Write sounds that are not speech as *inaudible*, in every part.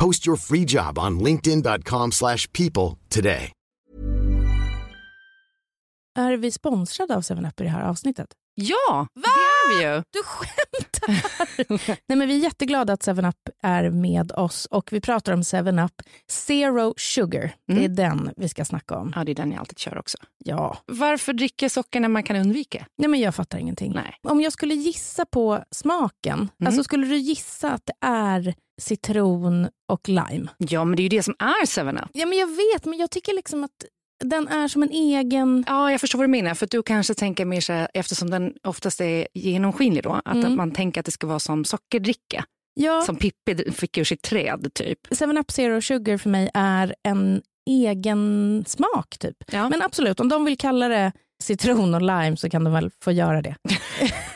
Post your free job on linkedin.com/people slash people today. Är vi sponsrade av 7up i det här avsnittet? Ja, Va? det är vi ju. Du skämtar! *laughs* Nej, men vi är jätteglada att 7up är med oss och vi pratar om 7up Zero Sugar. Det är Mm. den vi ska snacka om. Ja, det är den jag alltid kör också. Ja, Varför dricka socker när man kan undvika? Nej, men jag fattar ingenting. Nej. Om jag skulle gissa på smaken, Mm. alltså skulle du gissa att det är citron och lime? Ja, men det är ju det som är 7up. Ja, men jag vet, men jag tycker liksom att den är som en egen... Ja, jag förstår vad du menar. För att du kanske tänker mer så här, eftersom den oftast är genomskinlig då, att Mm. man tänker att det ska vara som sockerdricka. Ja, Som Pippi fick ur sitt träd typ. 7up Zero Sugar för mig är en egen smak typ. Ja. Men absolut, om de vill kalla det citron och lime så kan de väl få göra det. *laughs*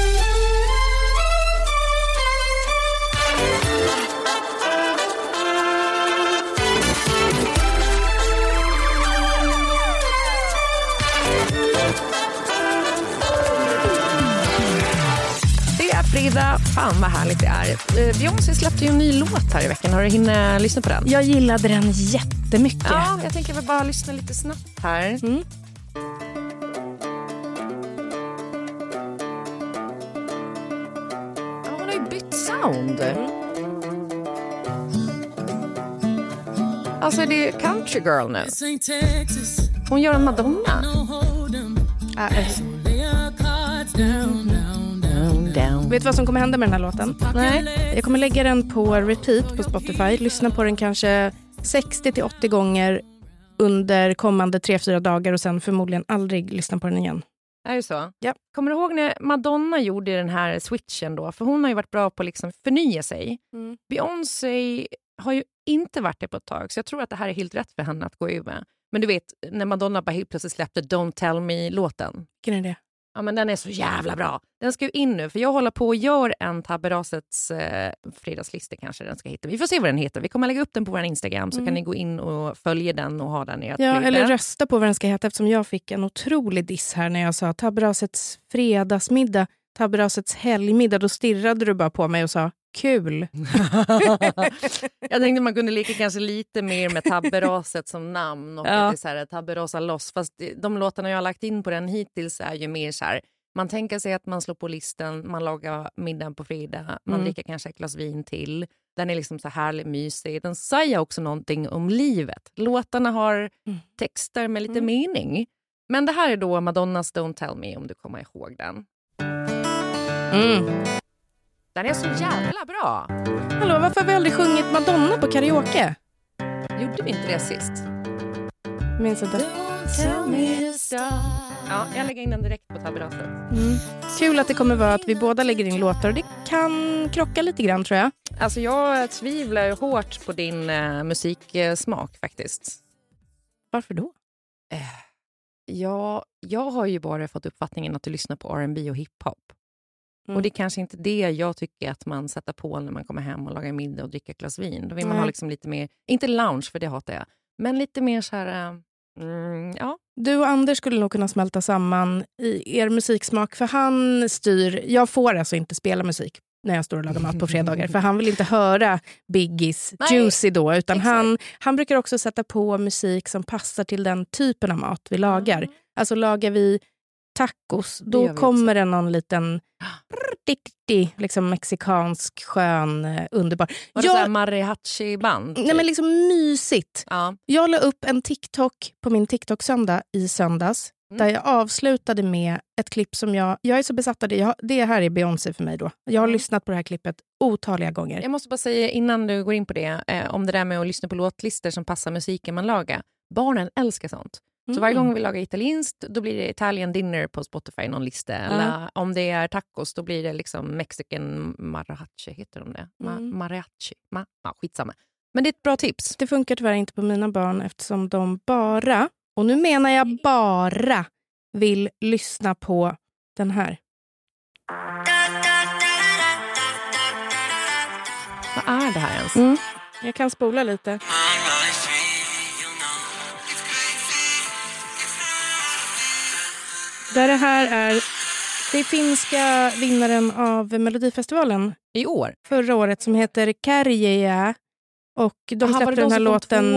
Fredag Fan vad härligt det är. Eh, Beyoncé släppte ju en ny låt här i veckan. Har du hunnit lyssna på den? Jag gillade den jättemycket. Ja, jag tänker väl bara lyssna lite snabbt här. Mm. Ja, hon har ju bytt sound. Alltså det är country girl nu. Hon gör en Madonna. Äh, Vet du vad som kommer hända med den här låten? Nej. Jag kommer lägga den på repeat på Spotify. Lyssna på den kanske 60 till 80 gånger under kommande 3-4 dagar och sen förmodligen aldrig lyssna på den igen. Är det så? Ja. Kommer du ihåg när Madonna gjorde den här switchen då? För hon har ju varit bra på att liksom förnya sig. Mm. Beyoncé har ju inte varit det på ett tag, så jag tror att det här är helt rätt för henne att gå ur med. Men du vet, när Madonna bara helt plötsligt släppte Don't tell me-låten. Vilken är det? Ja, men den är så jävla bra. Den ska ju in nu, för jag håller på och gör en Tabberasets eh, fredagslista kanske den ska hitta. Vi får se vad den heter. Vi kommer lägga upp den på vår Instagram så Mm. kan ni gå in och följa den och ha den i ert Ja, eller rösta på vad den ska heta eftersom jag fick en otrolig diss här när jag sa Tabberasets fredagsmiddag, Tabberasets helgmiddag. Då stirrade du bara på mig och sa kul. *laughs* jag tänkte man kunde leka kanske lite mer med Tabberaset som namn och Ja. så här, Tabberasa loss. Fast de låtarna jag har lagt in på den hittills är ju mer så här, man tänker sig att man slår på listen, man lagar middag på fredag, man Mm. dricker kanske ett glas vin till. Den är liksom så härligt mysig. Den säger också någonting om livet. Låtarna har Mm. texter med lite Mm. mening. Men det här är då Madonnas Don't tell me om du kommer ihåg den. Mm. Den är så jävla bra! Hallå, varför har vi aldrig sjungit Madonna på karaoke? Gjorde vi inte det sist? Minns inte. Ja, jag lägger in den direkt på tabberaset. Mm. Kul att det kommer vara att vi båda lägger in låtar och det kan krocka lite grann tror jag. Alltså jag tvivlar ju hårt på din eh, musiksmak faktiskt. Varför då? Ja, jag har ju bara fått uppfattningen att du lyssnar på R&B och hiphop. Mm. Och det är kanske inte det jag tycker att man sätter på när man kommer hem och lagar middag och dricker ett glas vin. Då vill man Nej. ha liksom lite mer, inte lounge för det hatar jag, men lite mer så här, eh, mm, ja. Du och Anders skulle nog kunna smälta samman i er musiksmak för han styr. Jag får alltså inte spela musik när jag står och lagar mat på fredagar för han vill inte höra Biggies *laughs* Nej, Juicy då utan exakt. han, han brukar också sätta på musik som passar till den typen av mat vi lagar. Alltså lagar vi tacos då kommer det någon liten liksom mexikansk skön eh, underbar. Var det Jag- så här mariachi-band? Nej men liksom mysigt. ja. Jag la upp en TikTok på min TikTok-söndag i söndags. Mm. Där jag avslutade med ett klipp som jag... Jag är så besatt av det. Jag, det här är Beyoncé för mig. då. Jag har Mm. lyssnat på det här klippet otaliga gånger. Jag måste bara säga innan du går in på det, eh, om det där med att lyssna på låtlistor som passar musiken man lagar. Barnen älskar sånt. Så Mm. varje gång vi lagar italienskt, då blir det Italian dinner på Spotify, någon lista. Eller om det är tacos, då blir det liksom Mexican mariachi, heter de det? Ma- Mm. mariachi? Ma- ja, skitsamma. Men det är ett bra tips. Det funkar tyvärr inte på mina barn eftersom de bara, och nu menar jag bara, vill lyssna på den här. Vad är det här ens? Mm. Jag kan spola lite. Där det här är det finska vinnaren av Melodifestivalen I år? förra året som heter Kärjeä. Och de Aha, släppte den här låten?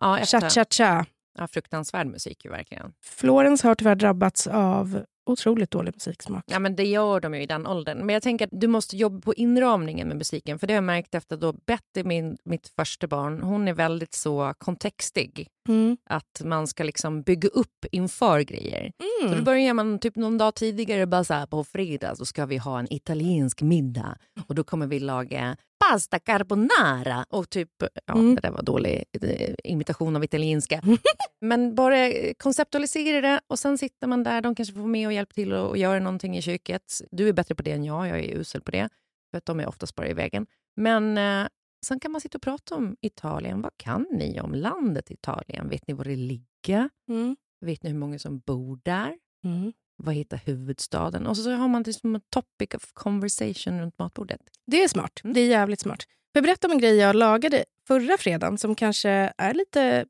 Ja, efter. Cha Cha Cha. Ja, fruktansvärd musik ju verkligen. Florence har tyvärr drabbats av otroligt dålig musiksmak. Ja, men det gör de ju i den åldern. Men jag tänker att du måste jobba på inramningen med musiken. För det har jag märkt efter då Betty, min, mitt första barn, hon är väldigt så kontextig. Mm. Att man ska liksom bygga upp inför grejer. Så då Mm. börjar man typ någon dag tidigare bara så här, på fredag så ska vi ha en italiensk middag och då kommer vi laga pasta carbonara och typ, ja Mm. det där var dålig eh, imitation av italienska. *laughs* Men bara konceptualisera det och sen sitter man där, de kanske får med och hjälpa till och, och göra någonting i köket. Du är bättre på det än jag, jag är usel på det. För att de är oftast bara i vägen. Men eh, sen kan man sitta och prata om Italien. Vad kan ni om landet Italien? Vet ni var det ligger? Mm. Vet ni hur många som bor där? Mm. Vad heter huvudstaden? Och så har man det som en topic of conversation runt matbordet. Det är smart. Mm. Det är jävligt smart. Får jag berätta om en grej jag lagade förra fredagen som kanske är lite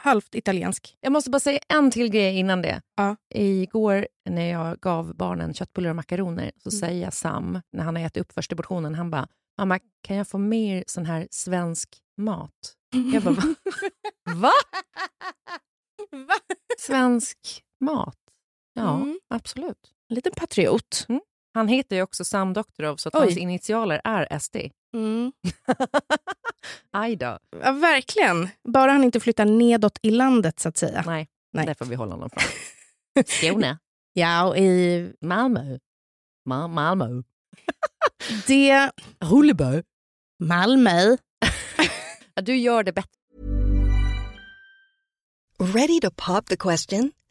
halvt italiensk. Jag måste bara säga en till grej innan det. Ja. Igår när jag gav barnen köttbullar och makaroner så Mm. säger Sam, när han har ätit upp första portionen, han bara “Mamma, kan jag få mer sån här svensk mat?” Jag bara “Va?” Va? *laughs* Va? Svensk mat? Ja, Mm. absolut. En liten patriot. Han heter ju också Sam Doktorov så att hans initialer är SD. Mm. *laughs* Aj då. Ja, verkligen. Bara han inte flyttar nedåt i landet så att säga. Nej, Nej. där får vi hålla honom från. *laughs* Skåne. Ja, och i Malmö. Ma- Malmö. *laughs* det... Hullebo. Malmö. Du gör det bättre. Ready to pop the question?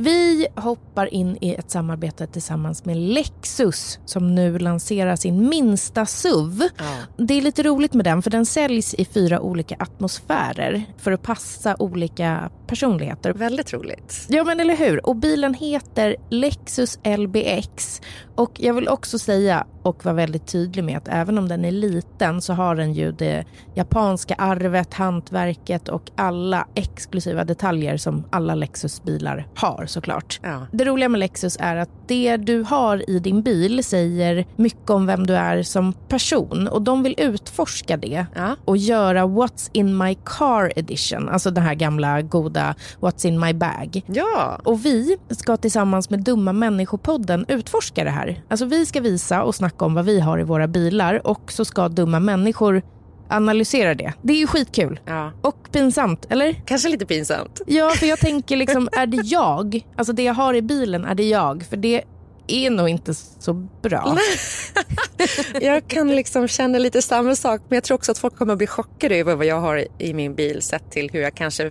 Vi hoppar in i ett samarbete tillsammans med Lexus som nu lanserar sin minsta SUV. Det är lite roligt med den för den säljs i fyra olika atmosfärer för att passa olika personligheter. Väldigt roligt. Ja men eller hur. Och bilen heter Lexus LBX. Och jag vill också säga och vara väldigt tydlig med att även om den är liten så har den ju det japanska arvet, hantverket och alla exklusiva detaljer som alla Lexus-bilar har såklart. Ja. Det roliga med Lexus är att det du har i din bil säger mycket om vem du är som person och de vill utforska det Ja. och göra What's in my car edition, alltså den här gamla goda What's in my bag. Ja. Och vi ska tillsammans med Dumma människopodden utforska det här. Alltså vi ska visa och snacka om vad vi har i våra bilar och så ska dumma människor analysera det. Det är ju skitkul. ja. Och pinsamt, eller? Kanske lite pinsamt. Ja, för jag tänker liksom, är det jag? Alltså det jag har i bilen, är det jag? För det är nog inte så bra. *laughs* Jag kan liksom känna lite samma sak men jag tror också att folk kommer att bli chockade över vad jag har i min bil sett till hur jag kanske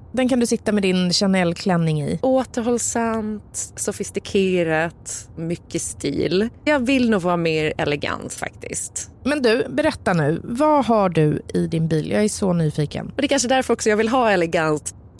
Den kan du sitta med din Chanel-klänning i. Återhållsamt, sofistikerat, mycket stil. Jag vill nog vara mer elegant faktiskt. Men du, berätta nu. Vad har du i din bil? Jag är så nyfiken. Och det är kanske därför också jag vill ha elegant.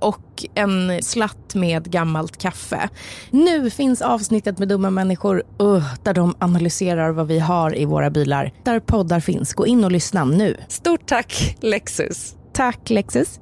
och en slatt med gammalt kaffe. Nu finns avsnittet med dumma människor uh, där de analyserar vad vi har i våra bilar. Där poddar finns. Gå in och lyssna nu. Stort tack Lexus. Tack Lexus.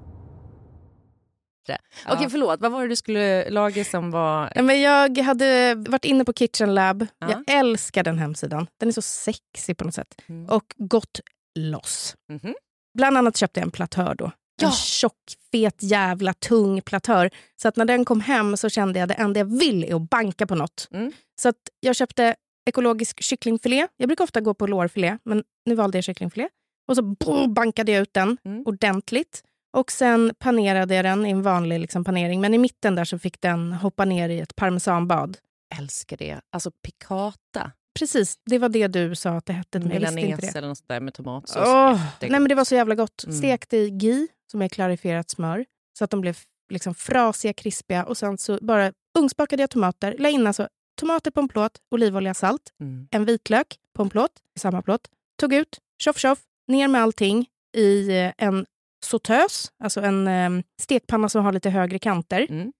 Okej, förlåt. Vad var det du skulle laga som var... Ja, Men jag hade varit inne på Kitchen Lab. Ja. Jag älskar den hemsidan. Den är så sexig på något sätt. Mm. Och gått loss. Mhm. Bland annat köpte jag en platör då. Ja. En tjock, fet, jävla tung platör. Så att när den kom hem så kände jag att det enda jag vill är att banka på något. Mm. Så att jag köpte ekologisk kycklingfilé. Jag brukar ofta gå på lårfilé, men nu valde jag kycklingfilé. Och så brr, bankade jag ut den Mm. ordentligt. Och sen panerade jag den i en vanlig liksom, panering. Men i mitten där så fick den hoppa ner i ett parmesanbad. Älskar det. Alltså piccata. Precis, det var det du sa att det hette. Jag Milanese eller något sånt där med tomatsås. Jättegott. nej men det var så jävla gott. Mm. Stekt i ghee, som är klarifierat smör, så att de blev liksom frasiga, krispiga. Och sen så bara ugnsbakade jag tomater. La in alltså tomater på en plåt, olivolja, salt, Mm. en vitlök på en plåt, samma plåt. Tog ut, tjoff tjoff, ner med allting i eh, en sautös, alltså en eh, stekpanna som har lite högre kanter. Mm.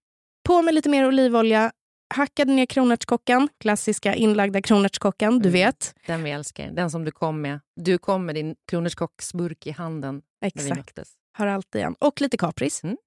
På med lite mer olivolja, hackade ner kronärtskockan, klassiska inlagda kronärtskockan, du Mm. vet. Den vi älskar. Den som du kom med. Du kom med din kronärtskocksburk i handen när vi Exakt. möttes. Har alltid en. Och lite kapris. Mm.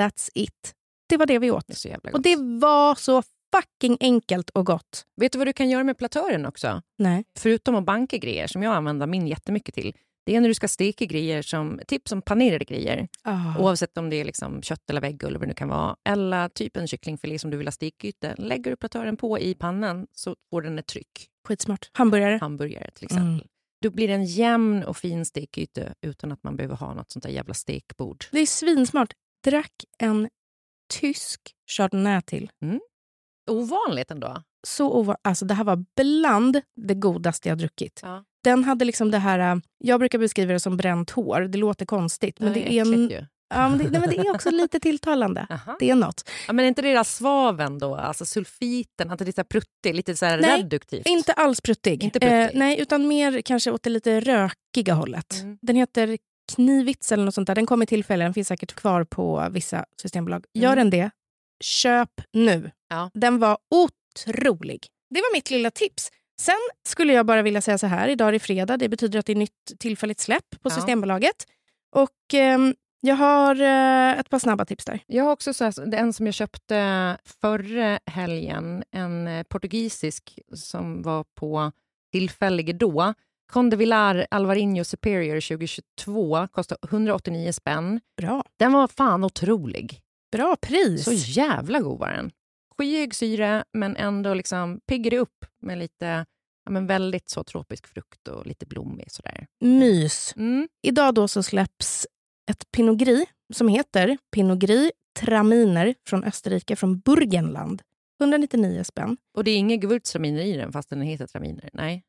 That's it. Det var det vi åt. Det. Och det var så fucking enkelt och gott. Vet du vad du kan göra med platören också? Nej. Förutom att banka grejer, som jag använder min jättemycket till. Det är när du ska steka grejer, som, typ som panerade grejer. Oh. Oavsett om det är liksom kött eller vägg eller vad det nu kan vara. Eller typ en kycklingfilé som du vill ha stekyta. Lägger du platören på i pannan så får den ett tryck. Skitsmart. Hamburgare. Hamburgare till exempel. Mm. Då blir det en jämn och fin stekyta utan att man behöver ha något sånt där jävla stekbord. Det är svinsmart. Drack en tysk chardonnay till. Ovanligt ändå. Så ova- alltså det här var bland det godaste jag druckit. Ja. Den hade liksom det här, äh, jag brukar beskriva det som bränt hår. Det låter konstigt. Men, det, är en, äckligt. Ja, men, det, nej, men det är också lite tilltalande. *laughs* Aha. Det är något. Ja, men är inte det där svaven då, alltså sulfiten, att det är så pruttig, lite så här Nej, reduktivt? Inte alls pruttig. Inte pruttig. Eh, nej, utan mer kanske åt det lite rökiga hållet. Mm. Den heter Knivits eller något sånt där. Den kom i tillfälle. Den finns säkert kvar på vissa systembolag. Gör Mm. den det, köp nu. Ja. Den var otrolig. Det var mitt lilla tips. Sen skulle jag bara vilja säga så här. Idag är det fredag. Det betyder att det är nytt tillfälligt släpp på Ja. Systembolaget. Och ehm, jag har eh, ett par snabba tips där. Jag har också så här, det är en som jag köpte förra helgen, en eh, portugisisk som var på tillfällig då. Conde Villar Alvarinho Superior 2022 kostar 189 spänn. Bra. Den var fan otrolig. Bra pris. Så jävla god var den. Skyhög syre, men ändå liksom piggar upp med lite ja, men väldigt så tropisk frukt och lite blommig. Sådär. Mys. Mm. Idag då så släpps ett Pinot Gris som heter Pinot Gris Traminer från Österrike, från Burgenland. 199 spänn. Och det är inga gewürztraminer i den fast den heter traminer. Nej,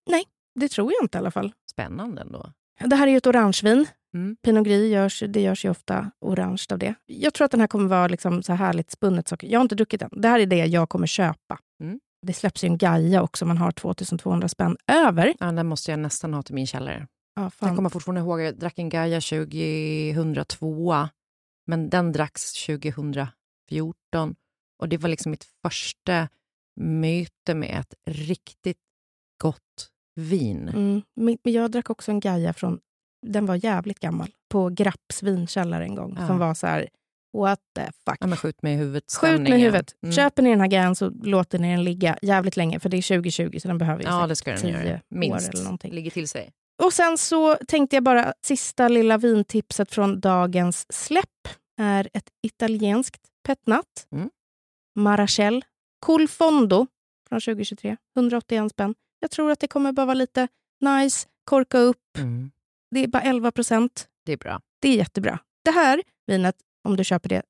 Det tror jag inte i alla fall. spännande ändå. Det här är ju ett orangevin. Mm. Pinot Gris görs, det görs ju ofta orange av det. Jag tror att den här kommer vara liksom så härligt spunnet socker. Jag har inte druckit den. Det här är det jag kommer köpa. Mm. Det släpps ju en Gaia också. Man har 2200 spänn över. Ja, den måste jag nästan ha till min källare. Ja, Jag fan. kommer fortfarande ihåg jag drack en Gaia 2002, men den dracks 2014. Och det var liksom mitt första möte med ett riktigt gott vin. Mm. Men jag drack också en Gaia från, den var jävligt gammal, på Grapps vinkällare en gång. Ja. Som var så här, what the fuck. Ja, skjut med i huvudet. Skjut med stämningen. huvudet. Mm. Köper ni den här Gaian så låter ni den ligga jävligt länge. För det är 2020 så den behöver ju Ja, det ska den 10 göra. Minst. år eller någonting. Ligger till sig. Och sen så tänkte jag bara, sista lilla vintipset från dagens släpp är ett italienskt petnat. Mm. Marachel Colfondo från 2023. 181 spänn. Jag tror att det kommer bara vara lite nice, korka upp. Mm. Det är bara 11 procent. Det är bra. Det är jättebra. Det här vinet, om du köper det,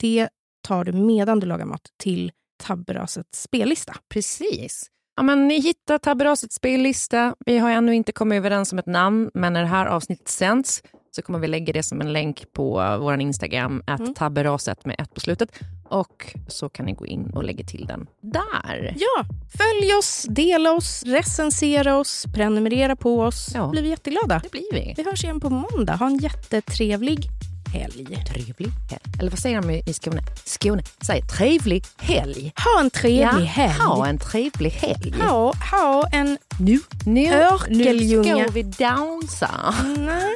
det tar du medan du lagar mat till Tabberasets spellista. Precis. Ja, men ni hittar Tabberasets spellista. Vi har ännu inte kommit överens om ett namn, men när det här avsnittet sänds så kommer vi lägga det som en länk på vår Instagram, att Mm. tabberaset med ett på slutet. Och så kan ni gå in och lägga till den där. Ja, följ oss, dela oss, recensera oss, prenumerera på oss. Ja. blir vi jätteglada. Det blir vi. Vi hörs igen på måndag. Ha en jättetrevlig helg. Trevlig helg. Eller vad säger de i Skåne? Skåne säger trevlig helg. Ha en trevlig ja, helg. Ha en trevlig helg. Ha, ha en... Nu, nu, nu Örkeljunga. ska vi dansa. Nej.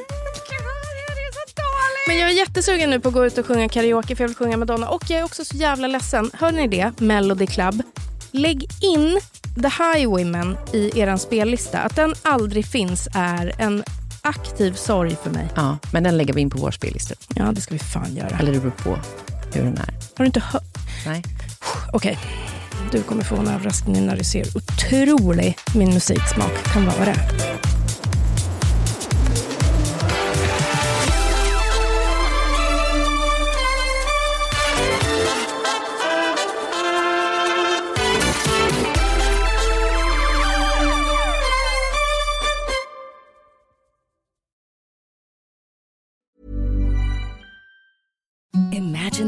Men jag är jättesugen nu på att gå ut och sjunga karaoke för jag vill sjunga Madonna. Och jag är också så jävla ledsen. Hör ni det? Melody Club. Lägg in The Highwaymen i er spellista. Att den aldrig finns är en aktiv sorg för mig. Ja, men den lägger vi in på vår spellista. Ja, det ska vi fan göra. Eller det beror på hur den är. Har du inte hört? Nej. Okej. Du kommer få en överraskning när du ser hur otrolig min musiksmak kan vara.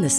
The